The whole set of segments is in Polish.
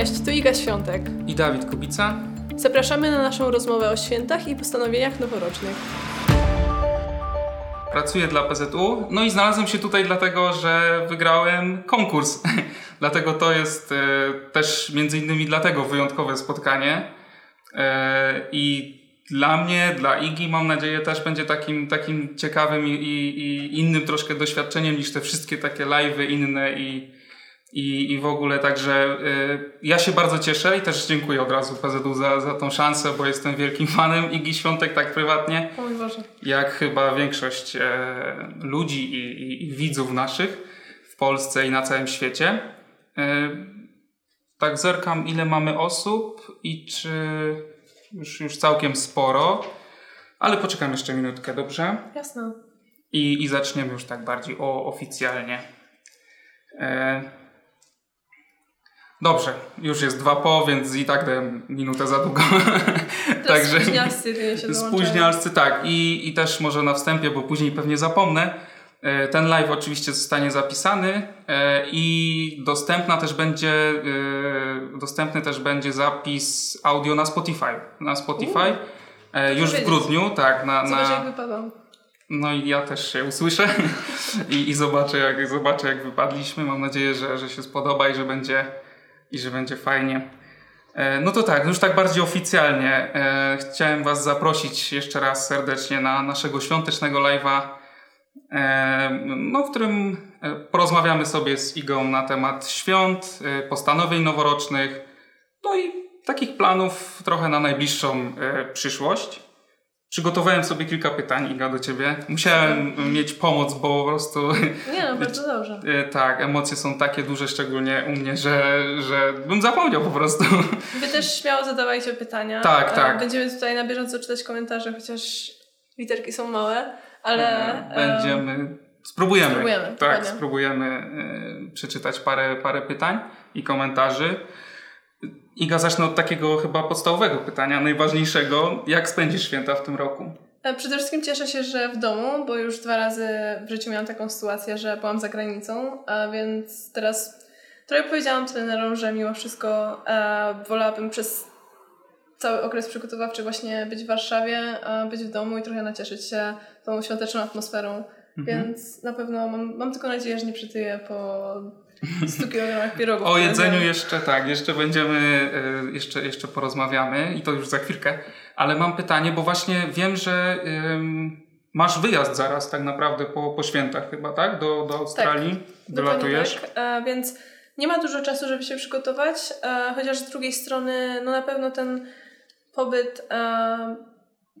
Cześć, tu Iga Świątek. i Dawid Kubica. Zapraszamy na naszą rozmowę o świętach i postanowieniach noworocznych. Pracuję dla PZU, no i znalazłem się tutaj dlatego, że wygrałem konkurs. dlatego to jest e, też między innymi dlatego wyjątkowe spotkanie. E, I dla mnie, dla Igi mam nadzieję też będzie takim, takim ciekawym i, i, i innym troszkę doświadczeniem niż te wszystkie takie live'y inne i, i, i w ogóle także y, ja się bardzo cieszę i też dziękuję od razu PZU za, za tą szansę, bo jestem wielkim fanem Igi Świątek tak prywatnie, O mój Boże. jak chyba większość e, ludzi i, i, i widzów naszych w Polsce i na całym świecie. E, tak zerkam ile mamy osób i czy już, już całkiem sporo, ale poczekam jeszcze minutkę, dobrze? Jasne. I, i zaczniemy już tak bardziej o, oficjalnie. E... Dobrze, już jest dwa po, więc i tak dałem minutę za długo. Teraz spóźnialscy jedynie się spóźnialscy, tak. I, I też może na wstępie, bo później pewnie zapomnę. E, Ten live oczywiście zostanie zapisany e, i dostępna też będzie, e, dostępny też będzie zapis audio na Spotify. Na Spotify. Już w grudniu, tak. Na, Zobacz na, jak no i ja też się usłyszę i, i zobaczę, jak, zobaczę, jak wypadliśmy. Mam nadzieję, że, że się spodoba i że będzie, i że będzie fajnie. E, No to tak, już tak bardziej oficjalnie. E, chciałem Was zaprosić jeszcze raz serdecznie na naszego świątecznego live'a, e, no, w którym porozmawiamy sobie z Igą na temat świąt, postanowień noworocznych, no i takich planów trochę na najbliższą przyszłość. Przygotowałem sobie kilka pytań, Iga, do ciebie. Musiałem mieć pomoc, bo po prostu Nie no, bardzo dobrze. e, tak, emocje są takie duże, szczególnie u mnie, że, że bym zapomniał po prostu. Wy też śmiało zadawajcie pytania. Tak, E, tak. Będziemy tutaj na bieżąco czytać komentarze, chociaż literki są małe, ale... E, Będziemy. Spróbujemy. spróbujemy, tak, dokładnie. spróbujemy przeczytać parę, parę pytań i komentarzy. Iga, zacznę od takiego chyba podstawowego pytania, najważniejszego. Jak spędzisz święta w tym roku? E, Przede wszystkim cieszę się, że w domu, bo już dwa razy w życiu miałam taką sytuację, że byłam za granicą, a więc teraz trochę powiedziałam trenerom, że mimo wszystko e, wolałabym przez cały okres przygotowawczy właśnie być w Warszawie, być w domu i trochę nacieszyć się tą świąteczną atmosferą. Mhm. Więc na pewno mam, mam tylko nadzieję, że nie przytyję po 100 kg pierogów. O jedzeniu jeszcze tak, jeszcze będziemy, e, jeszcze, jeszcze porozmawiamy i to już za chwilkę. Ale mam pytanie, bo właśnie wiem, że ym, masz wyjazd zaraz tak naprawdę po, po świętach chyba, tak? Do, do Australii Dokładnie dolatujesz. Tak, e, więc nie ma dużo czasu, żeby się przygotować, e, chociaż z drugiej strony, no na pewno ten pobyt e,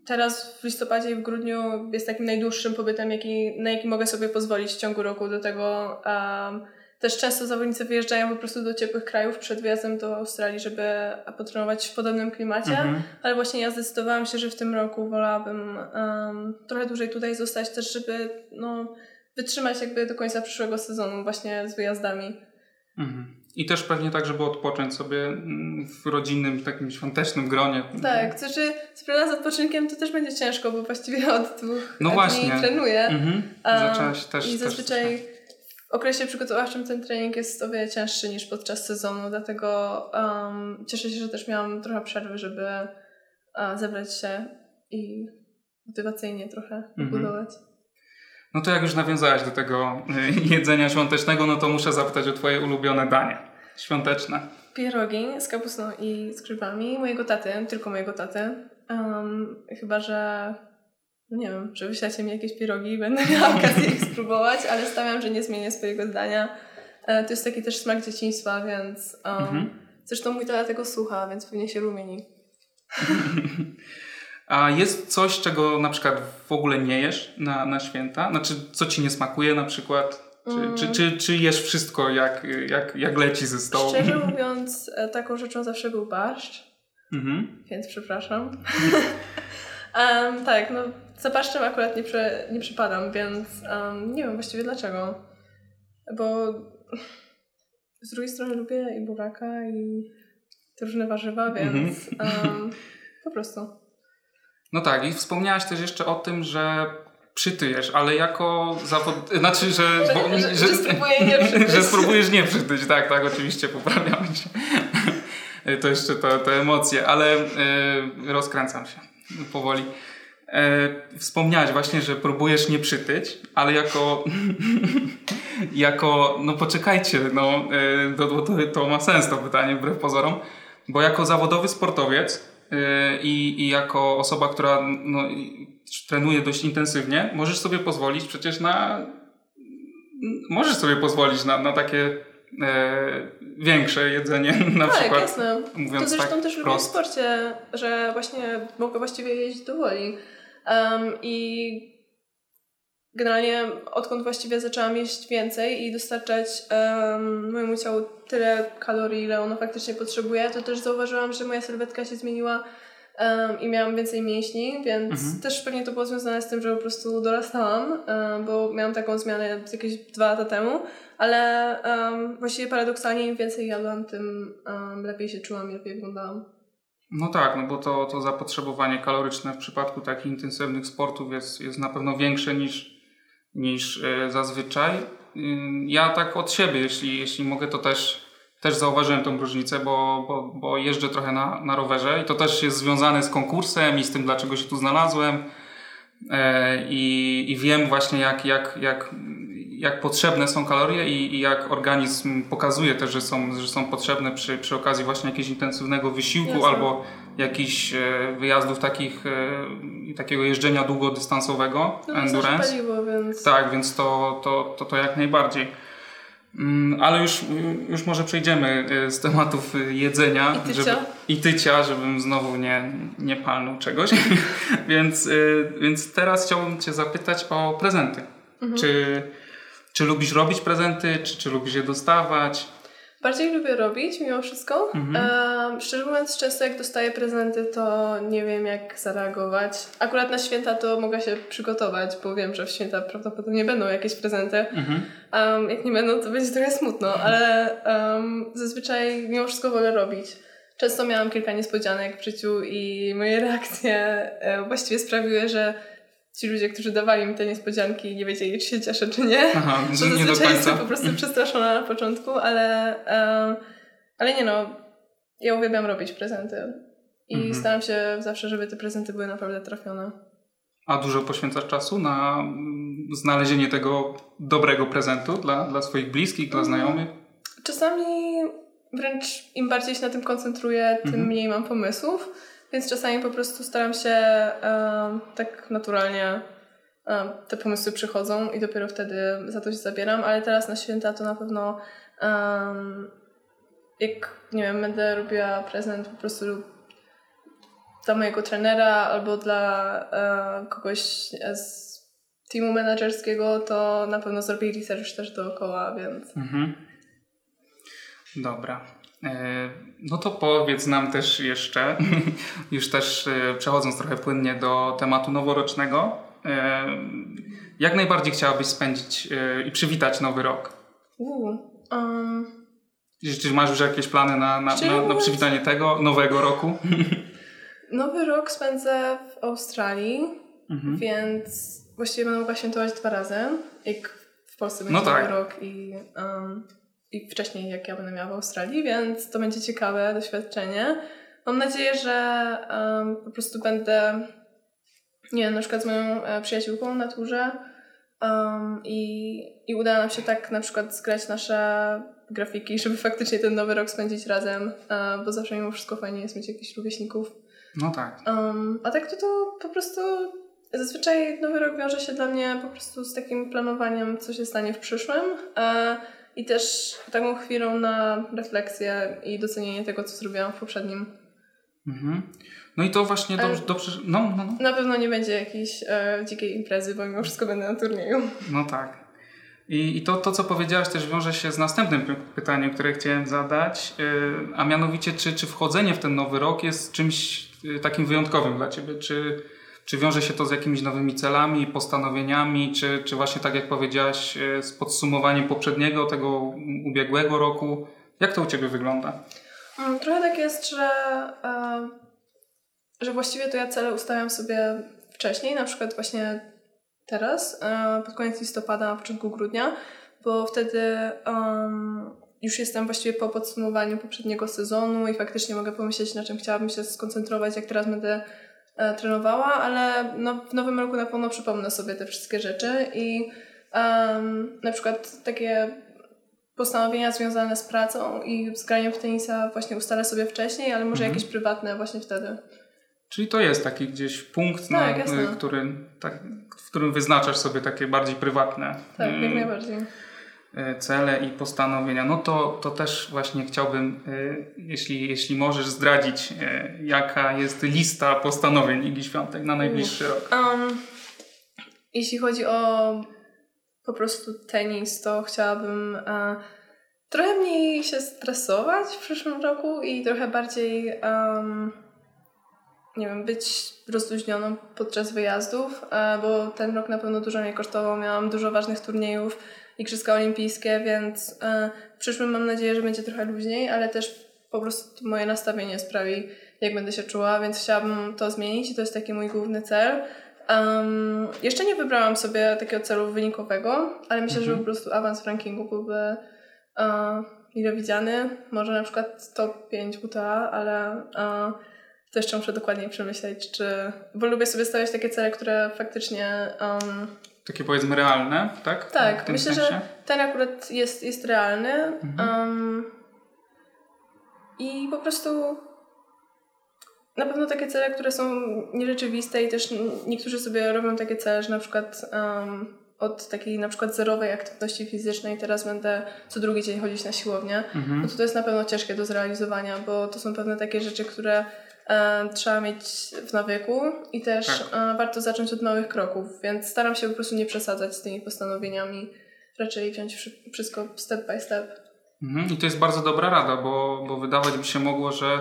teraz w listopadzie i w grudniu jest takim najdłuższym pobytem, jaki, na jaki mogę sobie pozwolić w ciągu roku. Do tego e, też często zawodnicy wyjeżdżają po prostu do ciepłych krajów przed wyjazdem do Australii, żeby potrenować w podobnym klimacie. Mhm. Ale właśnie ja zdecydowałam się, że w tym roku wolałabym um, trochę dłużej tutaj zostać też, żeby no, wytrzymać jakby do końca przyszłego sezonu właśnie z wyjazdami. Mhm. I też pewnie tak, żeby odpocząć sobie mm, w rodzinnym, takim świątecznym gronie. Tak, znaczy co prawda z odpoczynkiem to też będzie ciężko, bo właściwie od dwóch No dni właśnie. trenuję. Mhm. Zaczęłaś też. I też zazwyczaj w okresie przygotowawczym ten trening jest o wiele cięższy niż podczas sezonu, dlatego um, cieszę się, że też miałam trochę przerwy, żeby uh, zebrać się i motywacyjnie trochę Mhm. budować. No to jak już nawiązałaś do tego y, jedzenia świątecznego, no to muszę zapytać o twoje ulubione danie świąteczne. Pierogi z kapustą i z grzybami mojego taty, tylko mojego taty. Um, chyba, że nie wiem, że wyślecie mi jakieś pierogi i będę miała okazję ich spróbować, ale stawiam, że nie zmienię swojego zdania. E, to jest taki też smak dzieciństwa, więc um, Mhm. zresztą mój tata tego słucha, więc pewnie się rumieni. A jest coś, czego na przykład w ogóle nie jesz na, na święta? Znaczy, co ci nie smakuje na przykład? Czy, Mm. czy, czy, czy jesz wszystko jak, jak, jak leci ze stołu? Szczerze mówiąc, e, taką rzeczą zawsze był barszcz, Mhm. więc przepraszam. Um, tak, no za akurat nie, prze, nie przypadam, więc um, nie wiem właściwie dlaczego. Bo z drugiej strony lubię i buraka, i te różne warzywa, więc um, po prostu. No tak, i wspomniałaś też jeszcze o tym, że przytyjesz, ale jako zawod... Znaczy, że... Że- bo- że- że spróbuję nie przytyć. że spróbujesz nie przytyć, tak, tak, oczywiście, poprawiamy się. e, to jeszcze te, te emocje, ale e, rozkręcam się powoli. E, wspomniałeś właśnie, że próbujesz nie przytyć, ale jako, jako no poczekajcie, no, e, to, to, to ma sens to pytanie wbrew pozorom, bo jako zawodowy sportowiec e, i, i jako osoba, która no, trenuje dość intensywnie, możesz sobie pozwolić przecież na możesz sobie pozwolić na, na takie większe jedzenie na tak, przykład. jasne. Mówiąc to zresztą tak też lubię w sporcie, że właśnie mogę właściwie jeść do woli. Um, I generalnie odkąd właściwie zaczęłam jeść więcej i dostarczać um, mojemu ciału tyle kalorii, ile ono faktycznie potrzebuje, to też zauważyłam, że moja sylwetka się zmieniła um, i miałam więcej mięśni, więc mhm. też pewnie to było związane z tym, że po prostu dorastałam, um, bo miałam taką zmianę jakieś dwa lata temu, ale um, właściwie paradoksalnie im więcej jadłam, tym lepiej się czułam i lepiej wyglądałam. No tak, no bo to, to zapotrzebowanie kaloryczne w przypadku takich intensywnych sportów jest, jest na pewno większe niż, niż e, zazwyczaj. Ja tak od siebie, jeśli, jeśli mogę, to też też zauważyłem tą różnicę, bo, bo, bo jeżdżę trochę na, na rowerze i to też jest związane z konkursem i z tym, dlaczego się tu znalazłem. E, i, I wiem właśnie, jak, jak, jak, jak potrzebne są kalorie i, i jak organizm pokazuje też, że są, że są potrzebne przy, przy okazji właśnie jakiegoś intensywnego wysiłku Jasne. albo jakichś e, wyjazdów takich, e, takiego jeżdżenia długodystansowego, no, endurance. Paliwo, więc... Tak, więc to, to, to, to jak najbardziej. Mm, ale już, już może przejdziemy y, z tematów y, jedzenia I tycia, żeby, i tycia żebym znowu nie, nie palnął czegoś. więc, y, więc teraz chciałbym Cię zapytać o prezenty. Mhm. Czy, czy lubisz robić prezenty, czy, czy lubisz je dostawać? Bardziej lubię robić mimo wszystko. Mhm. szczerze mówiąc, często jak dostaję prezenty, to nie wiem jak zareagować. Akurat na święta to mogę się przygotować, bo wiem, że w święta prawdopodobnie będą jakieś prezenty. Mhm. Um, jak nie będą, to będzie trochę smutno, mhm. ale um, zazwyczaj mimo wszystko wolę robić. Często miałam kilka niespodzianek w życiu i moje reakcje e, właściwie sprawiły, że ci ludzie, którzy dawali mi te niespodzianki, nie wiedzieli, czy się cieszę, czy nie. Aha, że nie do końca. jestem po prostu przestraszona na początku, ale, um, ale nie no, ja uwielbiam robić prezenty. I mhm. staram się zawsze, żeby te prezenty były naprawdę trafione. A dużo poświęcasz czasu na mm, znalezienie tego dobrego prezentu dla, dla swoich bliskich, dla mhm. znajomych? Czasami wręcz im bardziej się na tym koncentruję, tym mhm. mniej mam pomysłów. Więc czasami po prostu staram się um, tak naturalnie um, te pomysły przychodzą i dopiero wtedy za to się zabieram, ale teraz na święta to na pewno um, jak, nie wiem, będę robiła prezent po prostu dla mojego trenera albo dla kogoś z teamu menedżerskiego, to na pewno zrobię research też dookoła, więc... Mhm. Dobra. E, no to powiedz nam też jeszcze, już też e, przechodząc trochę płynnie do tematu noworocznego, e, jak najbardziej chciałabyś spędzić i przywitać nowy rok? Uh, um, Czy masz już jakieś plany na, na, na, na przywitanie tego nowego roku? Nowy rok spędzę w Australii, mhm. więc właściwie będę mogła świętować dwa razy, jak w Polsce będzie no tak. nowy rok i um, i wcześniej jak ja będę miała w Australii, więc to będzie ciekawe doświadczenie. Mam nadzieję, że um, po prostu będę, nie wiem, na przykład z moją e, przyjaciółką na turze um, i, i uda nam się tak na przykład zgrać nasze grafiki, żeby faktycznie ten nowy rok spędzić razem, e, bo zawsze mimo wszystko fajnie jest mieć jakichś rówieśników. No tak. Um, a tak to, to po prostu zazwyczaj nowy rok wiąże się dla mnie po prostu z takim planowaniem, co się stanie w przyszłym. E, i też taką chwilą na refleksję i docenienie tego, co zrobiłam w poprzednim. Mhm. No i to właśnie dobrze, dobrze no, no, no. Na pewno nie będzie jakiejś e, dzikiej imprezy, bo mimo wszystko będę na turnieju. No tak. I, i to, to, co powiedziałaś, też wiąże się z następnym pytaniem, które chciałem zadać, e, a mianowicie, czy, czy wchodzenie w ten nowy rok jest czymś e, takim wyjątkowym dla Ciebie? Czy czy wiąże się to z jakimiś nowymi celami, postanowieniami, czy, czy właśnie tak jak powiedziałaś, e, z podsumowaniem poprzedniego, tego ubiegłego roku? Jak to u Ciebie wygląda? Mm, trochę tak jest, że, e, że właściwie to ja cele ustawiam sobie wcześniej, na przykład właśnie teraz, e, pod koniec listopada, na początku grudnia, bo wtedy już jestem właściwie po podsumowaniu poprzedniego sezonu i faktycznie mogę pomyśleć, na czym chciałabym się skoncentrować, jak teraz będę e, trenowała, ale no, w nowym roku na pewno przypomnę sobie te wszystkie rzeczy i um, na przykład takie postanowienia związane z pracą i z graniem w tenisa właśnie ustalę sobie wcześniej, ale może Mhm. jakieś prywatne właśnie wtedy. Czyli to jest taki gdzieś punkt, Tak, na, który, tak, w którym wyznaczasz sobie takie bardziej prywatne Tak, jak najbardziej. Y, cele i postanowienia. No to, to też właśnie chciałbym, y, jeśli, jeśli możesz zdradzić, y, jaka jest lista postanowień Igi Świątek na najbliższy rok. Um, jeśli chodzi o po prostu tenis, to chciałabym e, trochę mniej się stresować w przyszłym roku i trochę bardziej em, nie wiem, być rozluźnioną podczas wyjazdów, e, bo ten rok na pewno dużo mnie kosztował. Miałam dużo ważnych turniejów, Igrzyska Olimpijskie, więc e, w przyszłym mam nadzieję, że będzie trochę luźniej, ale też po prostu moje nastawienie sprawi, jak będę się czuła, więc chciałabym to zmienić i to jest taki mój główny cel. Um, jeszcze nie wybrałam sobie takiego celu wynikowego, ale myślę, że Mhm. po prostu awans w rankingu byłby mile widziany. Może na przykład top 5 WTA, ale e, to jeszcze muszę dokładniej przemyśleć, czy... Bo lubię sobie stawiać takie cele, które faktycznie... Um, Takie powiedzmy realne, tak? tak, myślę, sensie? że ten akurat jest, jest realny. Mhm. Um, I po prostu na pewno takie cele, które są nierzeczywiste i też niektórzy sobie robią takie cele, że na przykład um, od takiej na przykład zerowej aktywności fizycznej teraz będę co drugi dzień chodzić na siłownię. Mhm. No to to jest na pewno ciężkie do zrealizowania, bo to są pewne takie rzeczy, które trzeba mieć w nawyku i też Tak. e, warto zacząć od małych kroków, więc staram się po prostu nie przesadzać z tymi postanowieniami, raczej wziąć wszy- wszystko step by step. Mhm. I to jest bardzo dobra rada, bo, bo wydawać by się mogło, że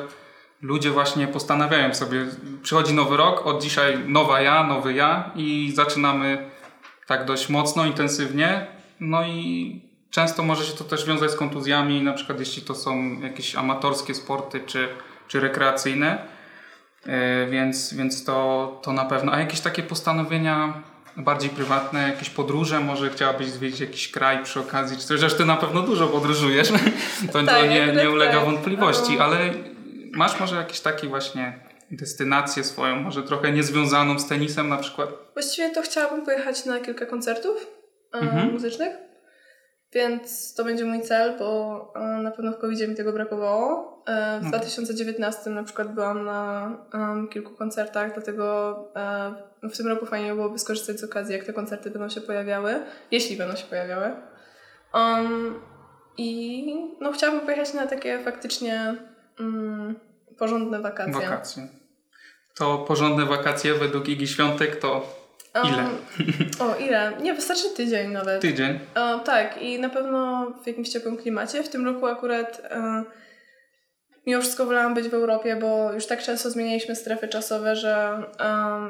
ludzie właśnie postanawiają sobie, przychodzi nowy rok, od dzisiaj nowa ja, nowy ja i zaczynamy tak dość mocno, intensywnie. No i często może się to też wiązać z kontuzjami, na przykład jeśli to są jakieś amatorskie sporty czy, czy rekreacyjne. E, Więc, więc to, to na pewno. A jakieś takie postanowienia bardziej prywatne, jakieś podróże, może chciałabyś zwiedzić jakiś kraj przy okazji, czy coś, ty na pewno dużo podróżujesz, to, to Tak, nie, nie ulega tak. wątpliwości, Um. ale masz może jakieś takie właśnie destynację swoją, może trochę niezwiązaną z tenisem na przykład? Właściwie to chciałabym pojechać na kilka koncertów e, Mhm. muzycznych, więc to będzie mój cel, bo e, na pewno w covid mi tego brakowało. E, w Mhm. 2019 na przykład byłam na kilku koncertach, dlatego e, w tym roku fajnie byłoby skorzystać z okazji, jak te koncerty będą się pojawiały, jeśli będą się pojawiały. Um, I no, chciałabym pojechać na takie faktycznie mm, porządne wakacje. Wakacje. To porządne wakacje według Igi Świątek to ile? Um, o, ile? Nie, wystarczy tydzień nawet. tydzień. Tak, i na pewno w jakimś ciepłym klimacie. W tym roku akurat e, mimo wszystko wolałam być w Europie, bo już tak często zmienialiśmy strefy czasowe, że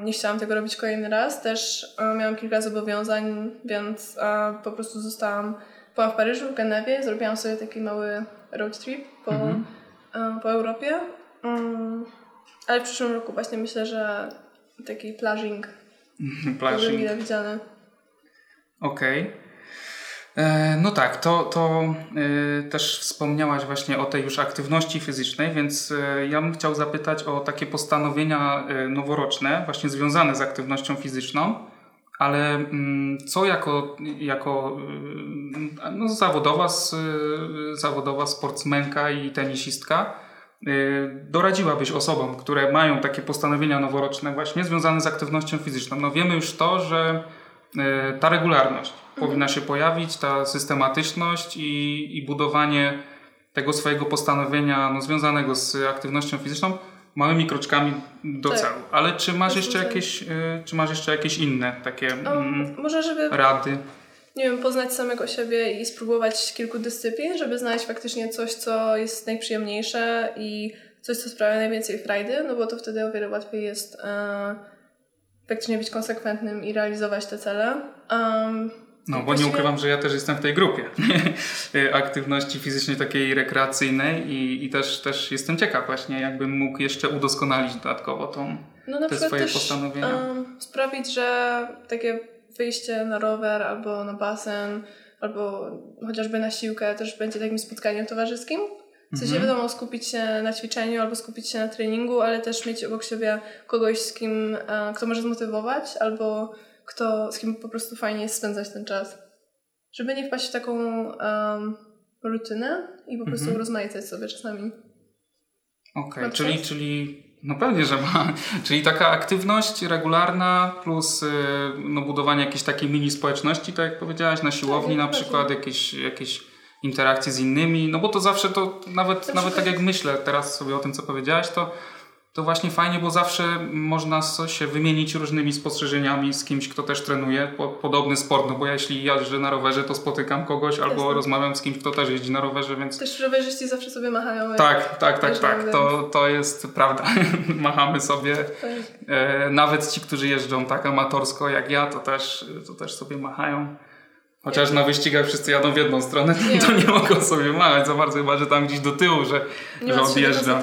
nie chciałam tego robić kolejny raz. Też miałam kilka zobowiązań, więc po prostu zostałam. Byłam w Paryżu, w Genewie, zrobiłam sobie taki mały road trip po, Mhm. po Europie. Ale w przyszłym roku właśnie myślę, że taki plażing Plaży. mile widziany. Okej. E, No tak, to, to e, też wspomniałaś właśnie o tej już aktywności fizycznej, więc e, ja bym chciał zapytać o takie postanowienia noworoczne, właśnie związane z aktywnością fizyczną, ale mm, co jako, jako no, zawodowa, zawodowa sportsmenka i tenisistka doradziłabyś osobom, które mają takie postanowienia noworoczne właśnie związane z aktywnością fizyczną? No wiemy już to, że e, ta regularność powinna się pojawić, ta systematyczność i, i budowanie tego swojego postanowienia no, związanego z aktywnością fizyczną małymi kroczkami do Tak. celu. Ale czy masz, jeszcze jakieś, e, czy masz jeszcze jakieś inne takie mm, Um, może żeby rady? Nie wiem, poznać samego siebie i spróbować kilku dyscyplin, żeby znaleźć faktycznie coś, co jest najprzyjemniejsze i coś, co sprawia najwięcej frajdy, no bo to wtedy o wiele łatwiej jest e, faktycznie być konsekwentnym i realizować te cele. Um, No, bo nie ukrywam, że ja też jestem w tej grupie aktywności fizycznej takiej rekreacyjnej i, i też, też jestem ciekaw właśnie, jakbym mógł jeszcze udoskonalić dodatkowo tą... No te swoje też postanowienia. em, sprawić, że takie wyjście na rower albo na basen albo chociażby na siłkę też będzie takim spotkaniem towarzyskim. W sensie Mhm. wiadomo, skupić się na ćwiczeniu albo skupić się na treningu, ale też mieć obok siebie kogoś, z kim, e, kto może zmotywować, albo kto, z kim po prostu fajnie jest spędzać ten czas. Żeby nie wpaść w taką em, rutynę i po prostu Mhm. rozmaicać sobie czasami. Okej, Ma czyli, czyli no pewnie, że ma. Czyli taka aktywność regularna plus y, no, budowanie jakiejś takiej mini społeczności, tak jak powiedziałaś, na siłowni jak na przykład, jakieś, jakieś interakcje z innymi, no bo to zawsze to, nawet, Na nawet tak przykład- jak myślę teraz sobie o tym, co powiedziałaś, to to właśnie fajnie, bo zawsze można się wymienić różnymi spostrzeżeniami z kimś, kto też trenuje po, podobny sport, no bo ja jeśli jeżdżę na rowerze, to spotykam kogoś albo rozmawiam z kimś, kto też jeździ na rowerze, więc Też rowerzyści zawsze sobie machają. tak, tak, tak, tak. To, to jest prawda. Machamy sobie. Tak. E, nawet ci, którzy jeżdżą tak amatorsko jak ja, to też, to też sobie machają. Chociaż na wyścigach wszyscy jadą w jedną stronę, Nie. to nie mogą sobie machać za bardzo, chyba że tam gdzieś do tyłu, że, Nie że odjeżdża.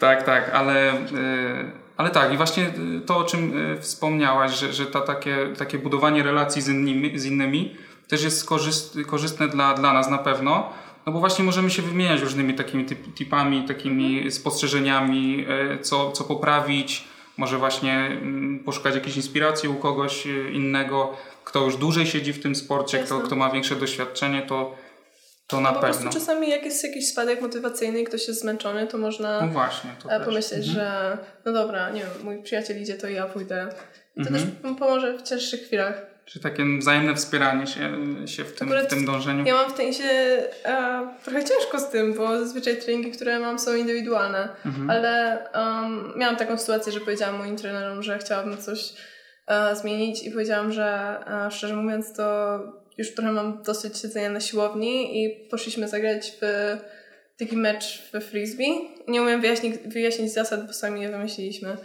Tak, tak, ale, y, ale tak, i właśnie y, to, o czym y, wspomniałaś, że, że ta, takie, takie budowanie relacji z innymi, z innymi też jest korzyst, korzystne dla, dla nas na pewno, no bo właśnie możemy się wymieniać różnymi takimi typ, tipami, takimi spostrzeżeniami, y, co, co poprawić, może właśnie mm, poszukać jakiejś inspiracji u kogoś y, innego, kto już dłużej siedzi w tym sporcie, kto, Jasne. kto ma większe doświadczenie, to, to na po prostu pewno. czasami jak jest jakiś spadek motywacyjny i ktoś jest zmęczony, to można No właśnie. To e, pomyśleć, Mhm. że no dobra, nie wiem, mój przyjaciel idzie, to ja pójdę. I to Mhm. też pomoże w cięższych chwilach. Czy takie wzajemne wspieranie się, się w, tym, w tym dążeniu? Ja mam w tenisie e, trochę ciężko z tym, bo zazwyczaj treningi, które mam są indywidualne, Mhm. ale um, miałam taką sytuację, że powiedziałam moim trenerom, że chciałabym coś e, zmienić i powiedziałam, że e, szczerze mówiąc to już trochę mam dosyć siedzenia na siłowni i poszliśmy zagrać w taki mecz we frisbee. Nie umiem wyjaśnić, wyjaśnić zasad, bo sami je wymyśliliśmy.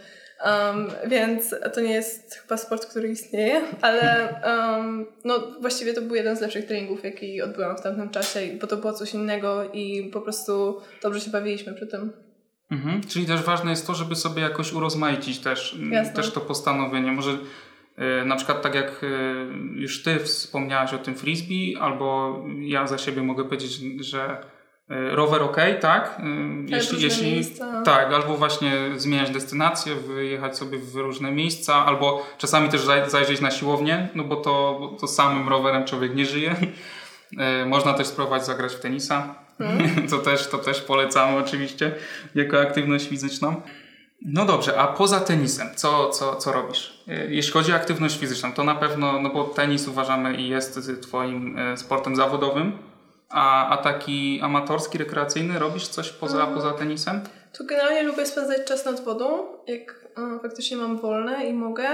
Um, więc to nie jest chyba sport, który istnieje, ale um, no, właściwie to był jeden z lepszych treningów, jaki odbyłam w tamtym czasie, bo to było coś innego i po prostu dobrze się bawiliśmy przy tym. Mhm. Czyli też ważne jest to, żeby sobie jakoś urozmaicić też, m, Jasne. też to postanowienie. Może e, na przykład tak jak e, już Ty wspomniałaś o tym frisbee, albo ja za siebie mogę powiedzieć, że rower ok, tak? E, różne miejsca. Tak, albo właśnie zmieniać destynację, wyjechać sobie w różne miejsca, albo czasami też zaj- zajrzeć na siłownię, no bo to, bo to samym rowerem człowiek nie żyje. E, Można też spróbować zagrać w tenisa. To, też, to też polecamy oczywiście jako aktywność fizyczną. No dobrze, a poza tenisem, co, co, co robisz? E, Jeśli chodzi o aktywność fizyczną, to na pewno, no bo tenis uważamy i jest Twoim e, sportem zawodowym, a, a taki amatorski, rekreacyjny, robisz coś poza, poza tenisem? Tu generalnie lubię spędzać czas nad wodą, jak e, faktycznie mam wolne i mogę,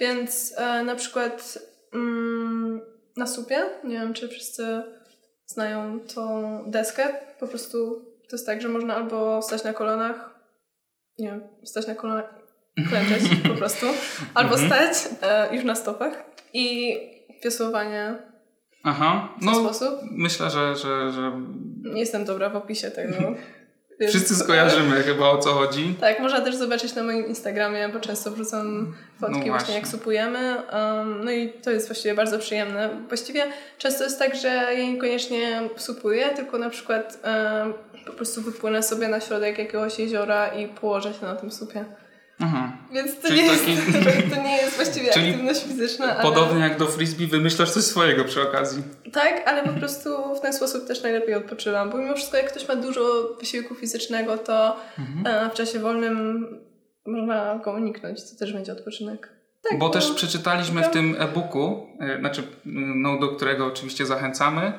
więc e, na przykład mm, na supie, nie wiem czy wszyscy znają tą deskę, po prostu to jest tak, że można albo stać na kolanach, nie wiem, stać na kolanach, klęczeć po prostu, albo Mhm. stać e, już na stopach i wiosłowanie Aha, w ten no sposób. myślę, że, że, że Nie jestem dobra w opisie tego. wszyscy skojarzymy chyba o co chodzi. Tak, można też zobaczyć na moim Instagramie, bo często wrzucam fotki No właśnie. właśnie. jak supujemy. Um, no i to jest właściwie bardzo przyjemne. Właściwie często jest tak, że ja niekoniecznie supuję, tylko na przykład um, po prostu wypłynę sobie na środek jakiegoś jeziora i położę się na tym supie. Aha. Więc to, Czyli nie, taki- jest, to nie jest właściwie Czyli aktywność fizyczna, ale... Podobnie jak do frisbee wymyślasz coś swojego przy okazji. Tak, ale po prostu w ten sposób też najlepiej odpoczywam, bo mimo wszystko jak ktoś ma dużo wysiłku fizycznego, to Mhm. e, w czasie wolnym można go uniknąć, to też będzie odpoczynek. Tak, Bo no, też przeczytaliśmy w tym e-booku, e, znaczy, no, do którego oczywiście zachęcamy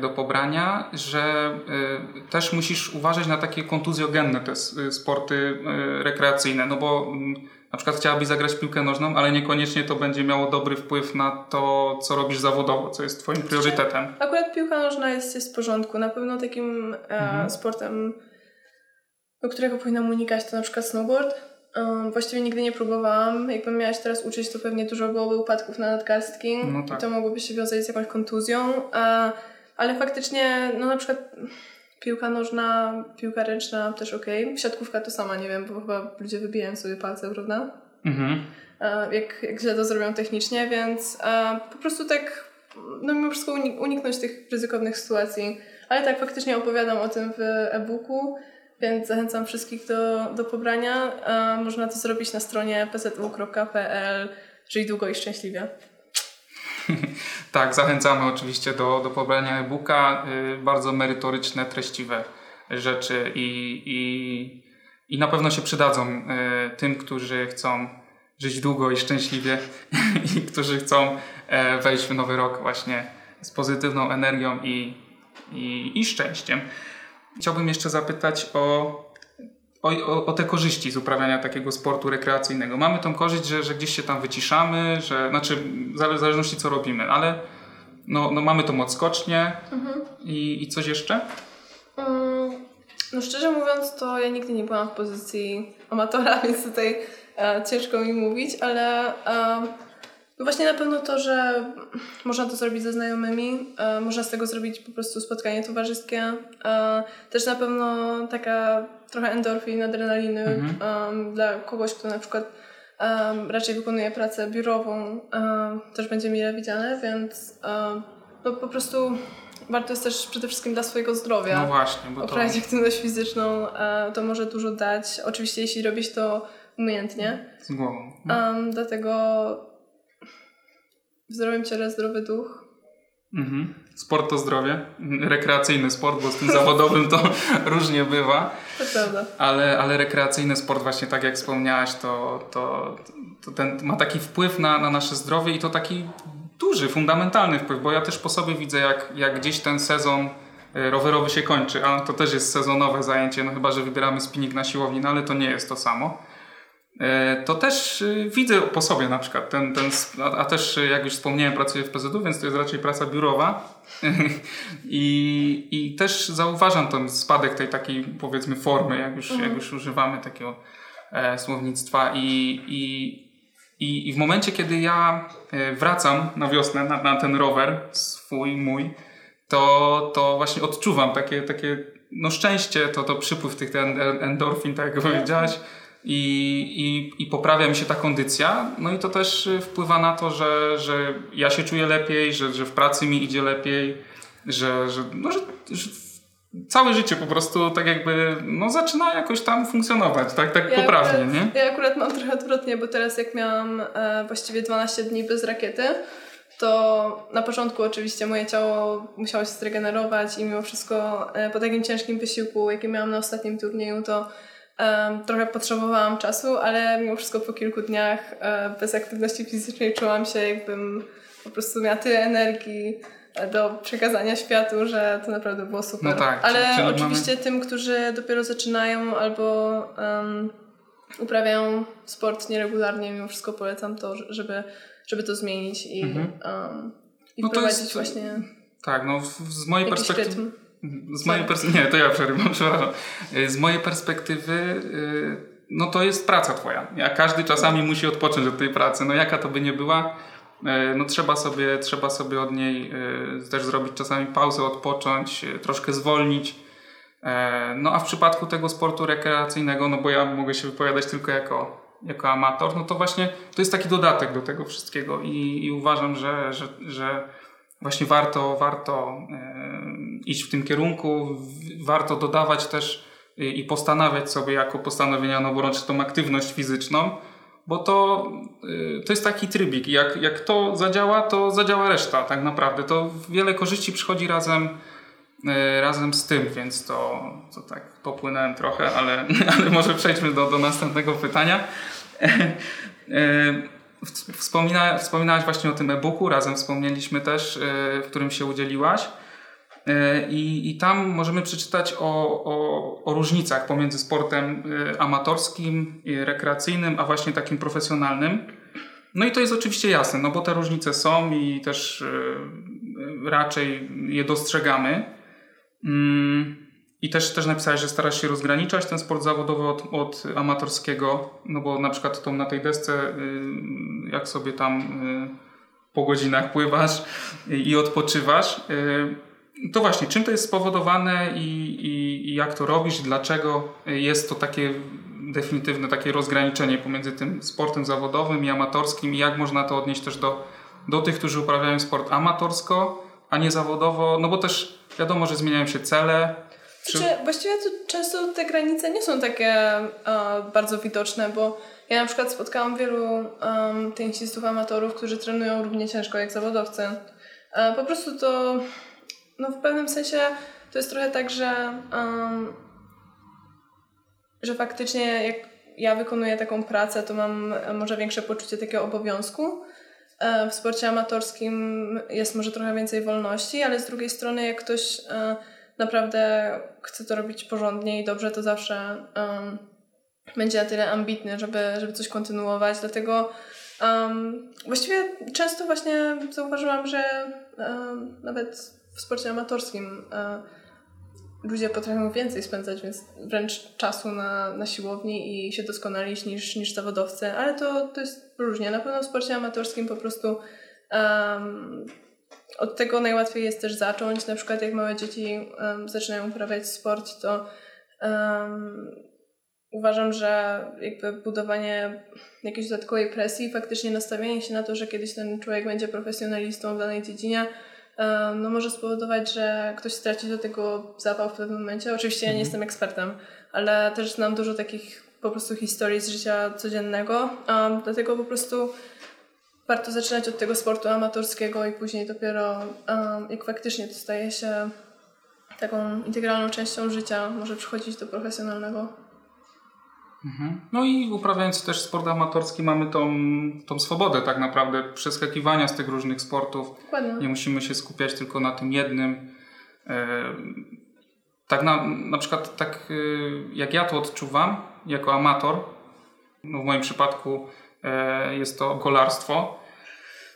do pobrania, że e, też musisz uważać na takie kontuzjogenne te e, sporty e, rekreacyjne, no bo mm, na przykład chciałabyś zagrać piłkę nożną, ale niekoniecznie to będzie miało dobry wpływ na to, co robisz zawodowo, co jest twoim priorytetem. Akurat piłka nożna jest, jest w porządku. Na pewno takim e, Mhm. sportem, do którego powinnam unikać, to na przykład snowboard. Um, właściwie nigdy nie próbowałam. Jakbym miała się teraz uczyć, to pewnie dużo byłoby upadków na nadgarstki No tak. i to mogłoby się wiązać z jakąś kontuzją. A, ale faktycznie, no na przykład piłka nożna, piłka ręczna też okej. Siatkówka to sama, nie wiem, bo chyba ludzie wybijają sobie palce, prawda? Mhm. e, jak, jak źle to zrobią technicznie, więc e, po prostu tak no mimo wszystko uniknąć tych ryzykownych sytuacji. Ale tak, faktycznie opowiadam o tym w e-booku, więc zachęcam wszystkich do, do pobrania. można to zrobić na stronie pzw.pl, czyli długo i szczęśliwie. tak, zachęcamy oczywiście do, do pobrania e-booka. Y, bardzo merytoryczne, treściwe rzeczy i, i, i na pewno się przydadzą y, tym, którzy chcą żyć długo i szczęśliwie i którzy chcą e, wejść w nowy rok właśnie z pozytywną energią i, i, i szczęściem. Chciałbym jeszcze zapytać o, o, o, te korzyści z uprawiania takiego sportu rekreacyjnego. Mamy tą korzyść, że, że gdzieś się tam wyciszamy, że, znaczy w zależności co robimy, ale no, no mamy tą odskocznię mhm. i, i coś jeszcze? Um, no szczerze mówiąc, to ja nigdy nie byłam w pozycji amatora, więc tutaj e, ciężko mi mówić, ale e, no właśnie na pewno to, że można to zrobić ze znajomymi, e, można z tego zrobić po prostu spotkanie towarzyskie. E, też na pewno taka trochę endorfin, adrenaliny mhm. dla kogoś, kto na przykład raczej wykonuje pracę biurową, też będzie mile widziane, więc no po prostu warto jest też przede wszystkim dla swojego zdrowia. No właśnie, bo to... aktywność fizyczną e, to może dużo dać. Oczywiście jeśli robisz to umiejętnie. Z głową. Um, dlatego w zdrowym ciele zdrowy duch. Mhm. Sport to zdrowie. Rekreacyjny sport, bo z tym zawodowym to różnie bywa. To prawda. Ale, ale rekreacyjny sport, właśnie tak jak wspomniałaś, to, to, to ten ma taki wpływ na, na nasze zdrowie i to taki duży, fundamentalny wpływ, bo ja też po sobie widzę, jak, jak gdzieś ten sezon e, rowerowy się kończy, a to też jest sezonowe zajęcie, no chyba, że wybieramy spinning na siłowni, no ale to nie jest to samo. E, to też e, widzę po sobie na przykład, ten, ten, a też jak już wspomniałem pracuję w PZU, więc to jest raczej praca biurowa. I, i też zauważam ten spadek tej takiej powiedzmy formy, jak już, mhm. jak już używamy takiego e, słownictwa. I, i i, I w momencie, kiedy ja e, wracam na wiosnę na, na ten rower swój, mój, to, to właśnie odczuwam takie, takie no szczęście, to, to przypływ tych ten endorfin, tak jak powiedziałaś, i, i, i poprawia mi się ta kondycja. No i to też wpływa na to, że, że ja się czuję lepiej, że, że w pracy mi idzie lepiej, że, że, no, że, że całe życie po prostu tak jakby no, zaczyna jakoś tam funkcjonować, tak, tak ja poprawnie, akurat, nie? Ja akurat mam trochę odwrotnie, bo teraz jak miałam e, właściwie 12 dni bez rakiety, to na początku oczywiście moje ciało musiało się zregenerować i mimo wszystko e, po takim ciężkim wysiłku, jaki miałam na ostatnim turnieju, to e, trochę potrzebowałam czasu, ale mimo wszystko po kilku dniach e, bez aktywności fizycznej czułam się jakbym po prostu miała tyle energii, do przekazania światu, że to naprawdę było super. No tak, Ale czyli oczywiście mamy... tym, którzy dopiero zaczynają albo um, uprawiają sport nieregularnie, mimo wszystko polecam to, żeby, żeby to zmienić i, mhm. um, i no wprowadzić jest, właśnie. Tak, no z mojej perspektywy. Z mojej perspektywy. Nie, to ja przerywam, przepraszam. Z mojej perspektywy. Y, no to jest praca twoja. Ja, każdy czasami musi odpocząć od tej pracy. No jaka to by nie była, E, no trzeba sobie, trzeba sobie od niej też zrobić czasami pauzę, odpocząć, troszkę zwolnić. No a w przypadku tego sportu rekreacyjnego, no bo ja mogę się wypowiadać tylko jako, jako amator, no to właśnie to jest taki dodatek do tego wszystkiego i, i uważam, że, że, że właśnie warto, warto iść w tym kierunku, warto dodawać też i postanawiać sobie jako postanowienia noworoczne tą aktywność fizyczną, bo to, y, to jest taki trybik. Jak, jak to zadziała, to zadziała reszta tak naprawdę. To wiele korzyści przychodzi razem, y, razem z tym, więc to, to tak popłynąłem trochę, ale, ale może przejdźmy do, do następnego pytania. Y, wspomina, wspominałaś właśnie o tym e-booku, razem wspomnieliśmy też, w którym się udzieliłaś. E, I, I tam możemy przeczytać o, o, o różnicach pomiędzy sportem e, amatorskim, rekreacyjnym, a właśnie takim profesjonalnym. No i to jest oczywiście jasne, no bo te różnice są i też e, raczej je dostrzegamy. Mm, I też, też napisałeś, że starasz się rozgraniczać ten sport zawodowy od, od amatorskiego, no bo na przykład tą na tej desce, jak sobie tam po godzinach pływasz i odpoczywasz, to właśnie, czym to jest spowodowane i, i, i, jak to robisz, dlaczego jest to takie definitywne takie rozgraniczenie pomiędzy tym sportem zawodowym i amatorskim i jak można to odnieść też do, do tych, którzy uprawiają sport amatorsko, a nie zawodowo, no bo też wiadomo, że zmieniają się cele. Czy... Znaczy, właściwie to często te granice nie są takie e, bardzo widoczne, bo ja na przykład spotkałam wielu um, tenisistów amatorów, którzy trenują równie ciężko jak zawodowcy. E, po prostu to no w pewnym sensie to jest trochę tak, że, um, że faktycznie jak ja wykonuję taką pracę, to mam może większe poczucie takiego obowiązku. E, w sporcie amatorskim jest może trochę więcej wolności, ale z drugiej strony jak ktoś e, naprawdę chce to robić porządnie i dobrze, to zawsze um, będzie na tyle ambitny, żeby, żeby coś kontynuować. Dlatego um, właściwie często właśnie zauważyłam, że um, nawet w sporcie amatorskim um, ludzie potrafią więcej spędzać, więc wręcz czasu na, na siłowni i się doskonalić niż, niż zawodowcy, ale to, to jest różnie. Na pewno w sporcie amatorskim po prostu um, od tego najłatwiej jest też zacząć. Na przykład jak małe dzieci um, zaczynają uprawiać sport, to um, uważam, że jakby budowanie jakiejś dodatkowej presji, faktycznie nastawienie się na to, że kiedyś ten człowiek będzie profesjonalistą w danej dziedzinie, no może spowodować, że ktoś straci do tego zapał w pewnym momencie. Oczywiście ja nie mhm. jestem ekspertem, ale też znam dużo takich po prostu historii z życia codziennego, dlatego po prostu warto zaczynać od tego sportu amatorskiego i później dopiero jak faktycznie to staje się taką integralną częścią życia, może przychodzić do profesjonalnego. Mhm. No i uprawiając też sport amatorski mamy tą, tą swobodę tak naprawdę przeskakiwania z tych różnych sportów. Dokładnie. Nie musimy się skupiać tylko na tym jednym. E, tak na, na przykład tak e, jak ja to odczuwam jako amator, no w moim przypadku e, jest to kolarstwo.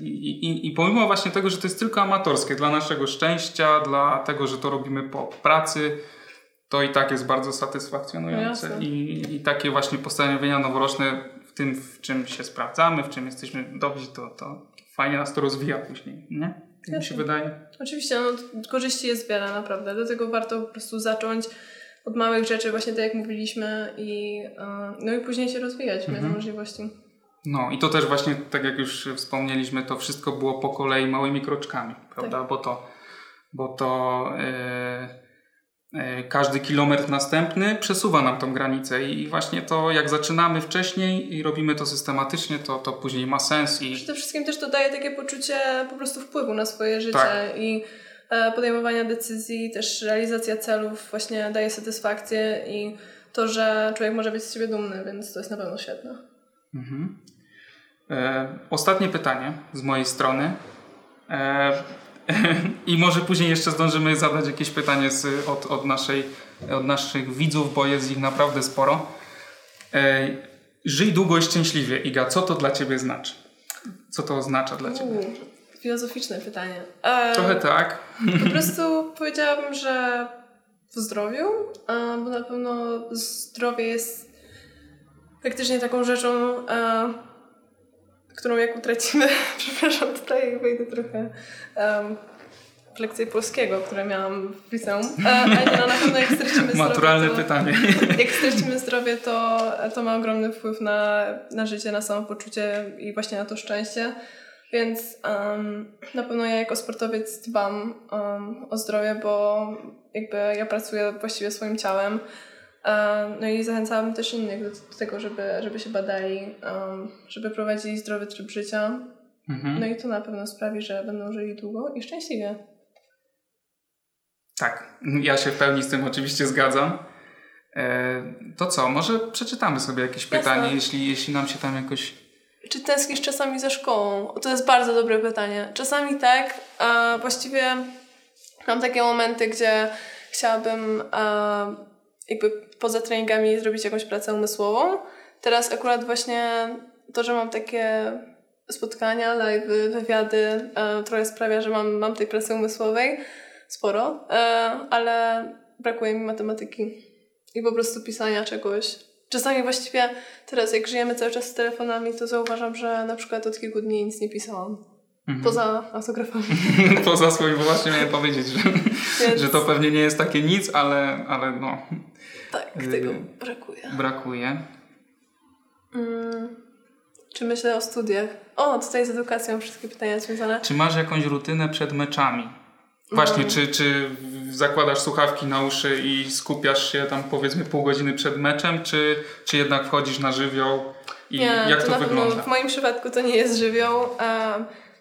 I, i, I pomimo właśnie tego, że to jest tylko amatorskie, dla naszego szczęścia, dla tego, że to robimy po pracy, to i tak jest bardzo satysfakcjonujące. No I, I takie właśnie postanowienia noworoczne w tym, w czym się sprawdzamy, w czym jesteśmy dobrzy, to, to fajnie nas to rozwija później, nie? Tak mi się wydaje. Oczywiście, no, korzyści jest wiele naprawdę, dlatego warto po prostu zacząć od małych rzeczy, właśnie tak jak mówiliśmy i, no i później się rozwijać w mhm. możliwości. No i to też właśnie, tak jak już wspomnieliśmy, to wszystko było po kolei małymi kroczkami, prawda? Tak. Bo to, bo to yy każdy kilometr następny przesuwa nam tą granicę i właśnie to jak zaczynamy wcześniej i robimy to systematycznie, to, to później ma sens. I... Przede wszystkim też to daje takie poczucie po prostu wpływu na swoje życie tak. i e, podejmowania decyzji, też realizacja celów właśnie daje satysfakcję i to, że człowiek może być z siebie dumny, więc to jest na pewno świetne. Mhm. E, ostatnie pytanie z mojej strony. E, I może później jeszcze zdążymy zadać jakieś pytanie z, od, od, naszej, od naszych widzów, bo jest ich naprawdę sporo. E, żyj długo i szczęśliwie. Iga, co to dla Ciebie znaczy? Co to oznacza dla Ciebie? filozoficzne pytanie. E, Trochę tak. Po prostu powiedziałabym, że w zdrowiu, bo na pewno zdrowie jest faktycznie taką rzeczą, którą jak utracimy, przepraszam, tutaj wejdę trochę um, w lekcję polskiego, które miałam w liceum. Ale no, na pewno jak stracimy zdrowie... Maturalne to, pytanie. Jak stracimy zdrowie, to, to ma ogromny wpływ na, na życie, na samopoczucie i właśnie na to szczęście. Więc um, na pewno ja jako sportowiec dbam um, o zdrowie, bo jakby ja pracuję właściwie swoim ciałem. No i zachęcałam też innych do, do tego, żeby, żeby się badali, żeby prowadzili zdrowy tryb życia. Mhm. No i to na pewno sprawi, że będą żyli długo i szczęśliwie. Tak, ja się w pełni z tym oczywiście zgadzam. E, to co, może przeczytamy sobie jakieś Jasne. pytanie, jeśli, jeśli nam się tam jakoś... Czy tęsknisz czasami za szkołą? To jest bardzo dobre pytanie. Czasami tak, a właściwie mam takie momenty, gdzie chciałabym a, jakby poza treningami zrobić jakąś pracę umysłową. Teraz akurat właśnie to, że mam takie spotkania, live, wywiady, e, trochę sprawia, że mam, mam tej pracy umysłowej sporo, e, ale brakuje mi matematyki i po prostu pisania czegoś. Czasami właściwie teraz, jak żyjemy cały czas z telefonami, to zauważam, że na przykład od kilku dni nic nie pisałam. Mhm. Poza autografami. Poza swoim, właśnie miałem powiedzieć, że, Więc... że to pewnie nie jest takie nic, ale, ale no. Tak, tego brakuje. Brakuje. Mm. Czy myślę o studiach? O, tutaj z edukacją wszystkie pytania związane. Czy masz jakąś rutynę przed meczami? Właśnie, No. czy, czy zakładasz słuchawki na uszy i skupiasz się tam powiedzmy pół godziny przed meczem, czy, czy jednak wchodzisz na żywioł i nie, jak to, pewno wygląda? w moim przypadku to nie jest żywioł.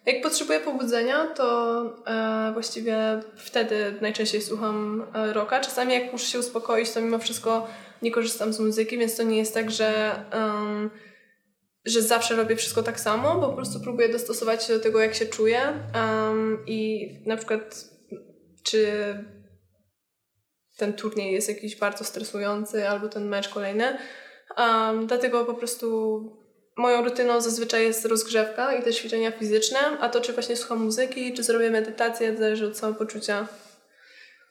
Jak potrzebuję pobudzenia, to e, właściwie wtedy najczęściej słucham e, rocka. Czasami jak muszę się uspokoić, to mimo wszystko nie korzystam z muzyki, więc to nie jest tak, że, em, że zawsze robię wszystko tak samo, bo po prostu próbuję dostosować się do tego, jak się czuję. Em, I na przykład czy ten turniej jest jakiś bardzo stresujący, albo ten mecz kolejny. Um, dlatego po prostu moją rutyną zazwyczaj jest rozgrzewka i te ćwiczenia fizyczne, a to czy właśnie słucham muzyki, czy zrobię medytację, zależy od samopoczucia.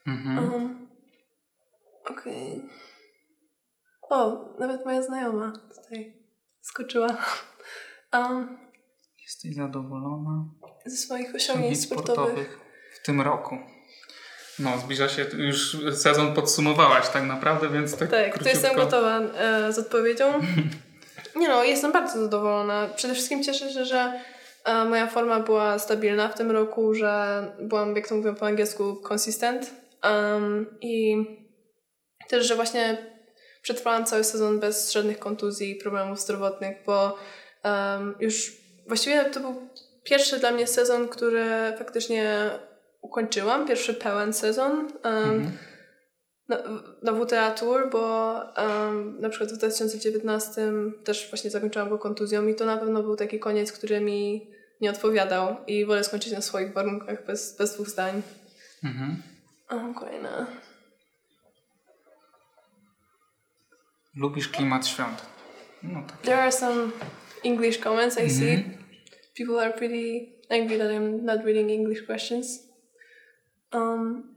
Mhm. Um, Okej. O, nawet moja znajoma tutaj skoczyła. Um, Jesteś zadowolona ze swoich osiągnięć sportowych. sportowych w tym roku? No, zbliża się, już sezon podsumowałaś tak naprawdę, więc tak Tak, to króciutko. jestem gotowa e, z odpowiedzią. Nie no, jestem bardzo zadowolona. Przede wszystkim cieszę się, że e, moja forma była stabilna w tym roku, że byłam, jak to mówią po angielsku, consistent. Um, I też, że właśnie przetrwałam cały sezon bez żadnych kontuzji i problemów zdrowotnych, bo um, już właściwie to był pierwszy dla mnie sezon, który faktycznie ukończyłam, pierwszy pełen sezon. Um. Na, na WTA Tour, bo um, na przykład w 2019 też właśnie zakończyłam go kontuzją i to na pewno był taki koniec, który mi nie odpowiadał i wolę skończyć na swoich warunkach bez, bez dwóch zdań. Mhm. Um, kolejne. Lubisz klimat świąt? No tak. There are some English comments I see. Mhm. People are pretty angry that I'm not reading English questions. Um,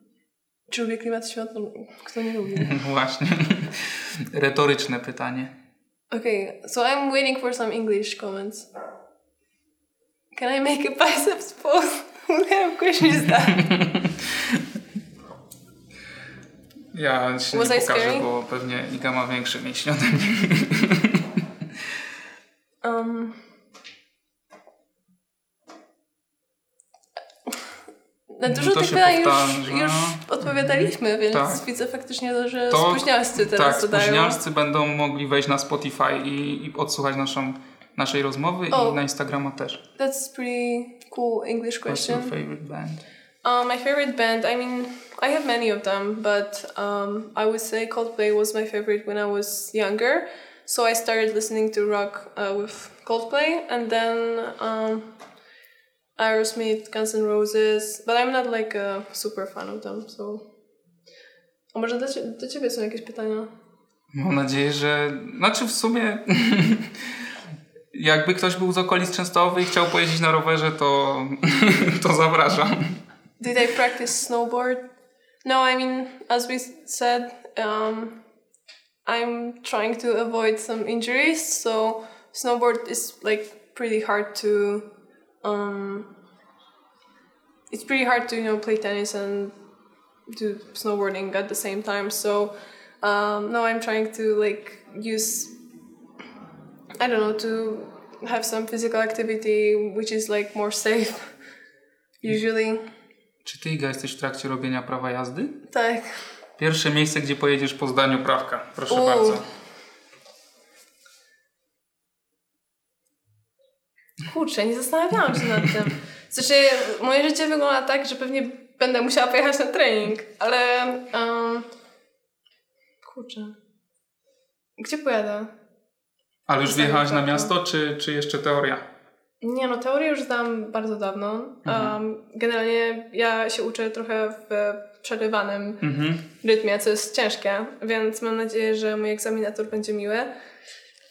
czy lubię klimat świąt? No, Kto nie lubi? Właśnie. Retoryczne pytanie. Okay, so I'm waiting for some English comments. Can I make a biceps pose? What kind of question is that? Ja się Was nie I pokażę, scary? bo pewnie Iga ma większy mięśnie ode mnie. Um, dużo To tych pytań już, powtarza. już odpowiadaliśmy, więc Tak. widzę faktycznie, że To- spóźnialscy teraz tak, dodają. spóźnialscy będą mogli wejść na Spotify i, i odsłuchać naszą, naszej rozmowy O. i na Instagrama też. That's pretty cool English What's your question. favorite band? Um, my favorite band, I mean, I have many of them, but um, I would say Coldplay was my favorite when I was younger. So I started listening to rock uh, with Coldplay, and then um, Aerosmith, Guns N' Roses, but I'm not like a super fan of them, so. A może do, cie- do ciebie są jakieś pytania? Mam nadzieję, że... Znaczy w sumie... Jakby ktoś był z okolic Częstochowy i chciał pojeździć na rowerze, to, to zapraszam. Did I practice snowboard? No, I mean, as we said, um, I'm trying to avoid some injuries, so snowboard is like pretty hard to. Um, it's pretty hard to you know play tennis and do snowboarding at the same time. So um, no, I'm trying to like use. I don't know to have some physical activity which is like more safe. Usually, Czy ty, Iga, jesteś w trakcie robienia prawa jazdy? tak. Pierwsze miejsce, gdzie pojedziesz po zdaniu prawka. Proszę U. bardzo. Kurczę, nie zastanawiałam się nad tym. Znaczy, moje życie wygląda tak, że pewnie będę musiała pojechać na trening, ale. Um, kurczę. Gdzie pojadę? Ale już wjechałaś na miasto, czy, czy jeszcze teoria? Nie, no teorię już znam bardzo dawno. Um, generalnie ja się uczę trochę w przerywanym Mhm. rytmie, co jest ciężkie, więc mam nadzieję, że mój egzaminator będzie miły.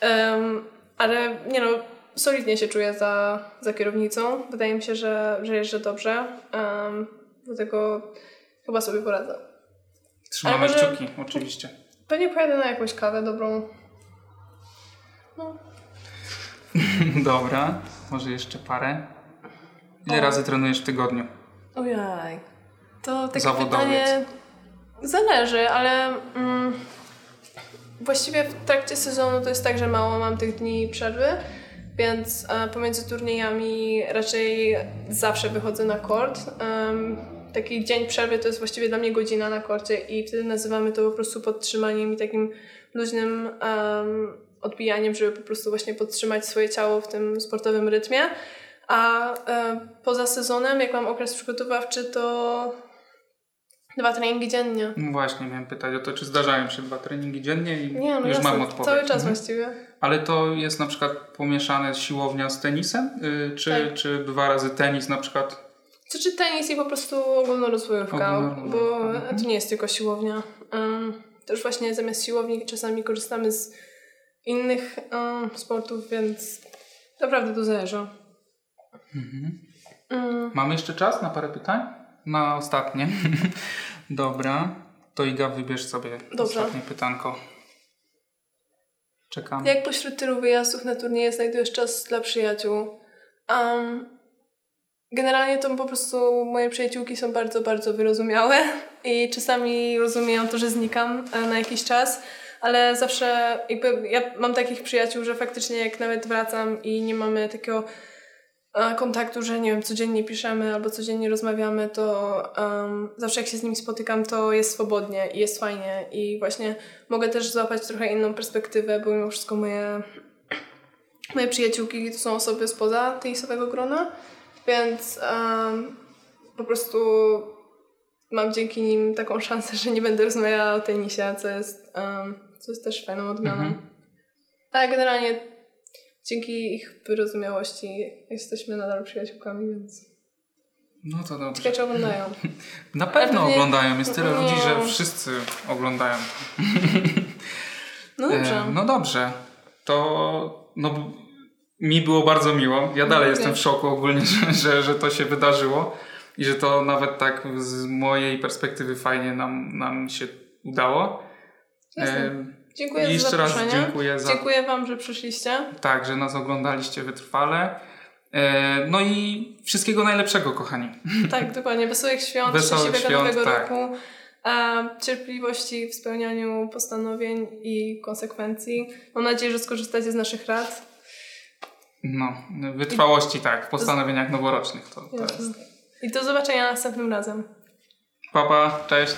Um, ale nie no, solidnie się czuję za, za kierownicą. Wydaje mi się, że, że jeżdżę dobrze. Um, dlatego chyba sobie poradzę. Trzymamy może- kciuki, oczywiście. Pewnie pojadę na jakąś kawę dobrą. No, Dobra, może jeszcze parę. Ile O. razy trenujesz w tygodniu? ojaj. To takie Zawodowiec. pytanie zależy, ale mm, właściwie w trakcie sezonu to jest tak, że mało mam tych dni przerwy. Więc e, pomiędzy turniejami raczej zawsze wychodzę na kort. Taki dzień przerwy to jest właściwie dla mnie godzina na korcie i wtedy nazywamy to po prostu podtrzymaniem i takim luźnym odbijaniem, żeby po prostu właśnie podtrzymać swoje ciało w tym sportowym rytmie. A e, poza sezonem, jak mam okres przygotowawczy, to dwa treningi dziennie. No właśnie, miałem pytać o to, czy zdarzają się dwa treningi dziennie i Nie, no już jasne, mam odpowiedź. Cały czas Mhm. właściwie. Ale to jest na przykład pomieszane siłownia z tenisem? Y, czy, Tak. czy dwa razy tenis na przykład? Co czy tenis i po prostu ogólnorozwojówka, Ogólnorozwojówka, bo mhm. to nie jest tylko siłownia. Um, też właśnie zamiast siłowni czasami korzystamy z innych um, sportów, więc naprawdę to zależy. Mhm. Mm, Mamy jeszcze czas na parę pytań? Na ostatnie. Dobra. To Iga, wybierz sobie Dobrze. ostatnie pytanko. Czekam. Jak pośród tylu wyjazdów na turnieje znajdujesz czas dla przyjaciół? Um, generalnie to po prostu moje przyjaciółki są bardzo, bardzo wyrozumiałe i czasami rozumieją to, że znikam e, na jakiś czas, ale zawsze jakby ja mam takich przyjaciół, że faktycznie jak nawet wracam i nie mamy takiego kontaktu, że nie wiem, codziennie piszemy albo codziennie rozmawiamy, to um, zawsze jak się z nimi spotykam, to jest swobodnie i jest fajnie i właśnie mogę też złapać trochę inną perspektywę, bo mimo wszystko moje, moje przyjaciółki to są osoby spoza tenisowego grona, więc um, po prostu mam dzięki nim taką szansę, że nie będę rozmawiała o tenisie, co jest, um, co jest też fajną odmianą. Mhm. Ale generalnie dzięki ich wyrozumiałości jesteśmy nadal przyjaciółkami, więc No to dobrze. ciekawe czy oglądają. Na pewno pewnie- oglądają. Jest tyle ludzi, że wszyscy oglądają. No dobrze. E, no dobrze. To no, mi było bardzo miło. Ja dalej No, jestem w szoku ogólnie, że, że, że to się wydarzyło i że to nawet tak z mojej perspektywy fajnie nam, nam się udało. E, Dziękuję I za jeszcze raz zaproszenie. dziękuję za Dziękuję Wam, że przyszliście. tak, że nas oglądaliście wytrwale. E, No i wszystkiego najlepszego, kochani. Tak, dokładnie. Wesołych świąt, Wesołych szczęśliwego świąt, nowego tak. roku. Cierpliwości w spełnianiu postanowień i konsekwencji. Mam nadzieję, że skorzystacie z naszych rad. No, wytrwałości tak, w postanowieniach noworocznych to, to jest. I do zobaczenia następnym razem. Papa, cześć.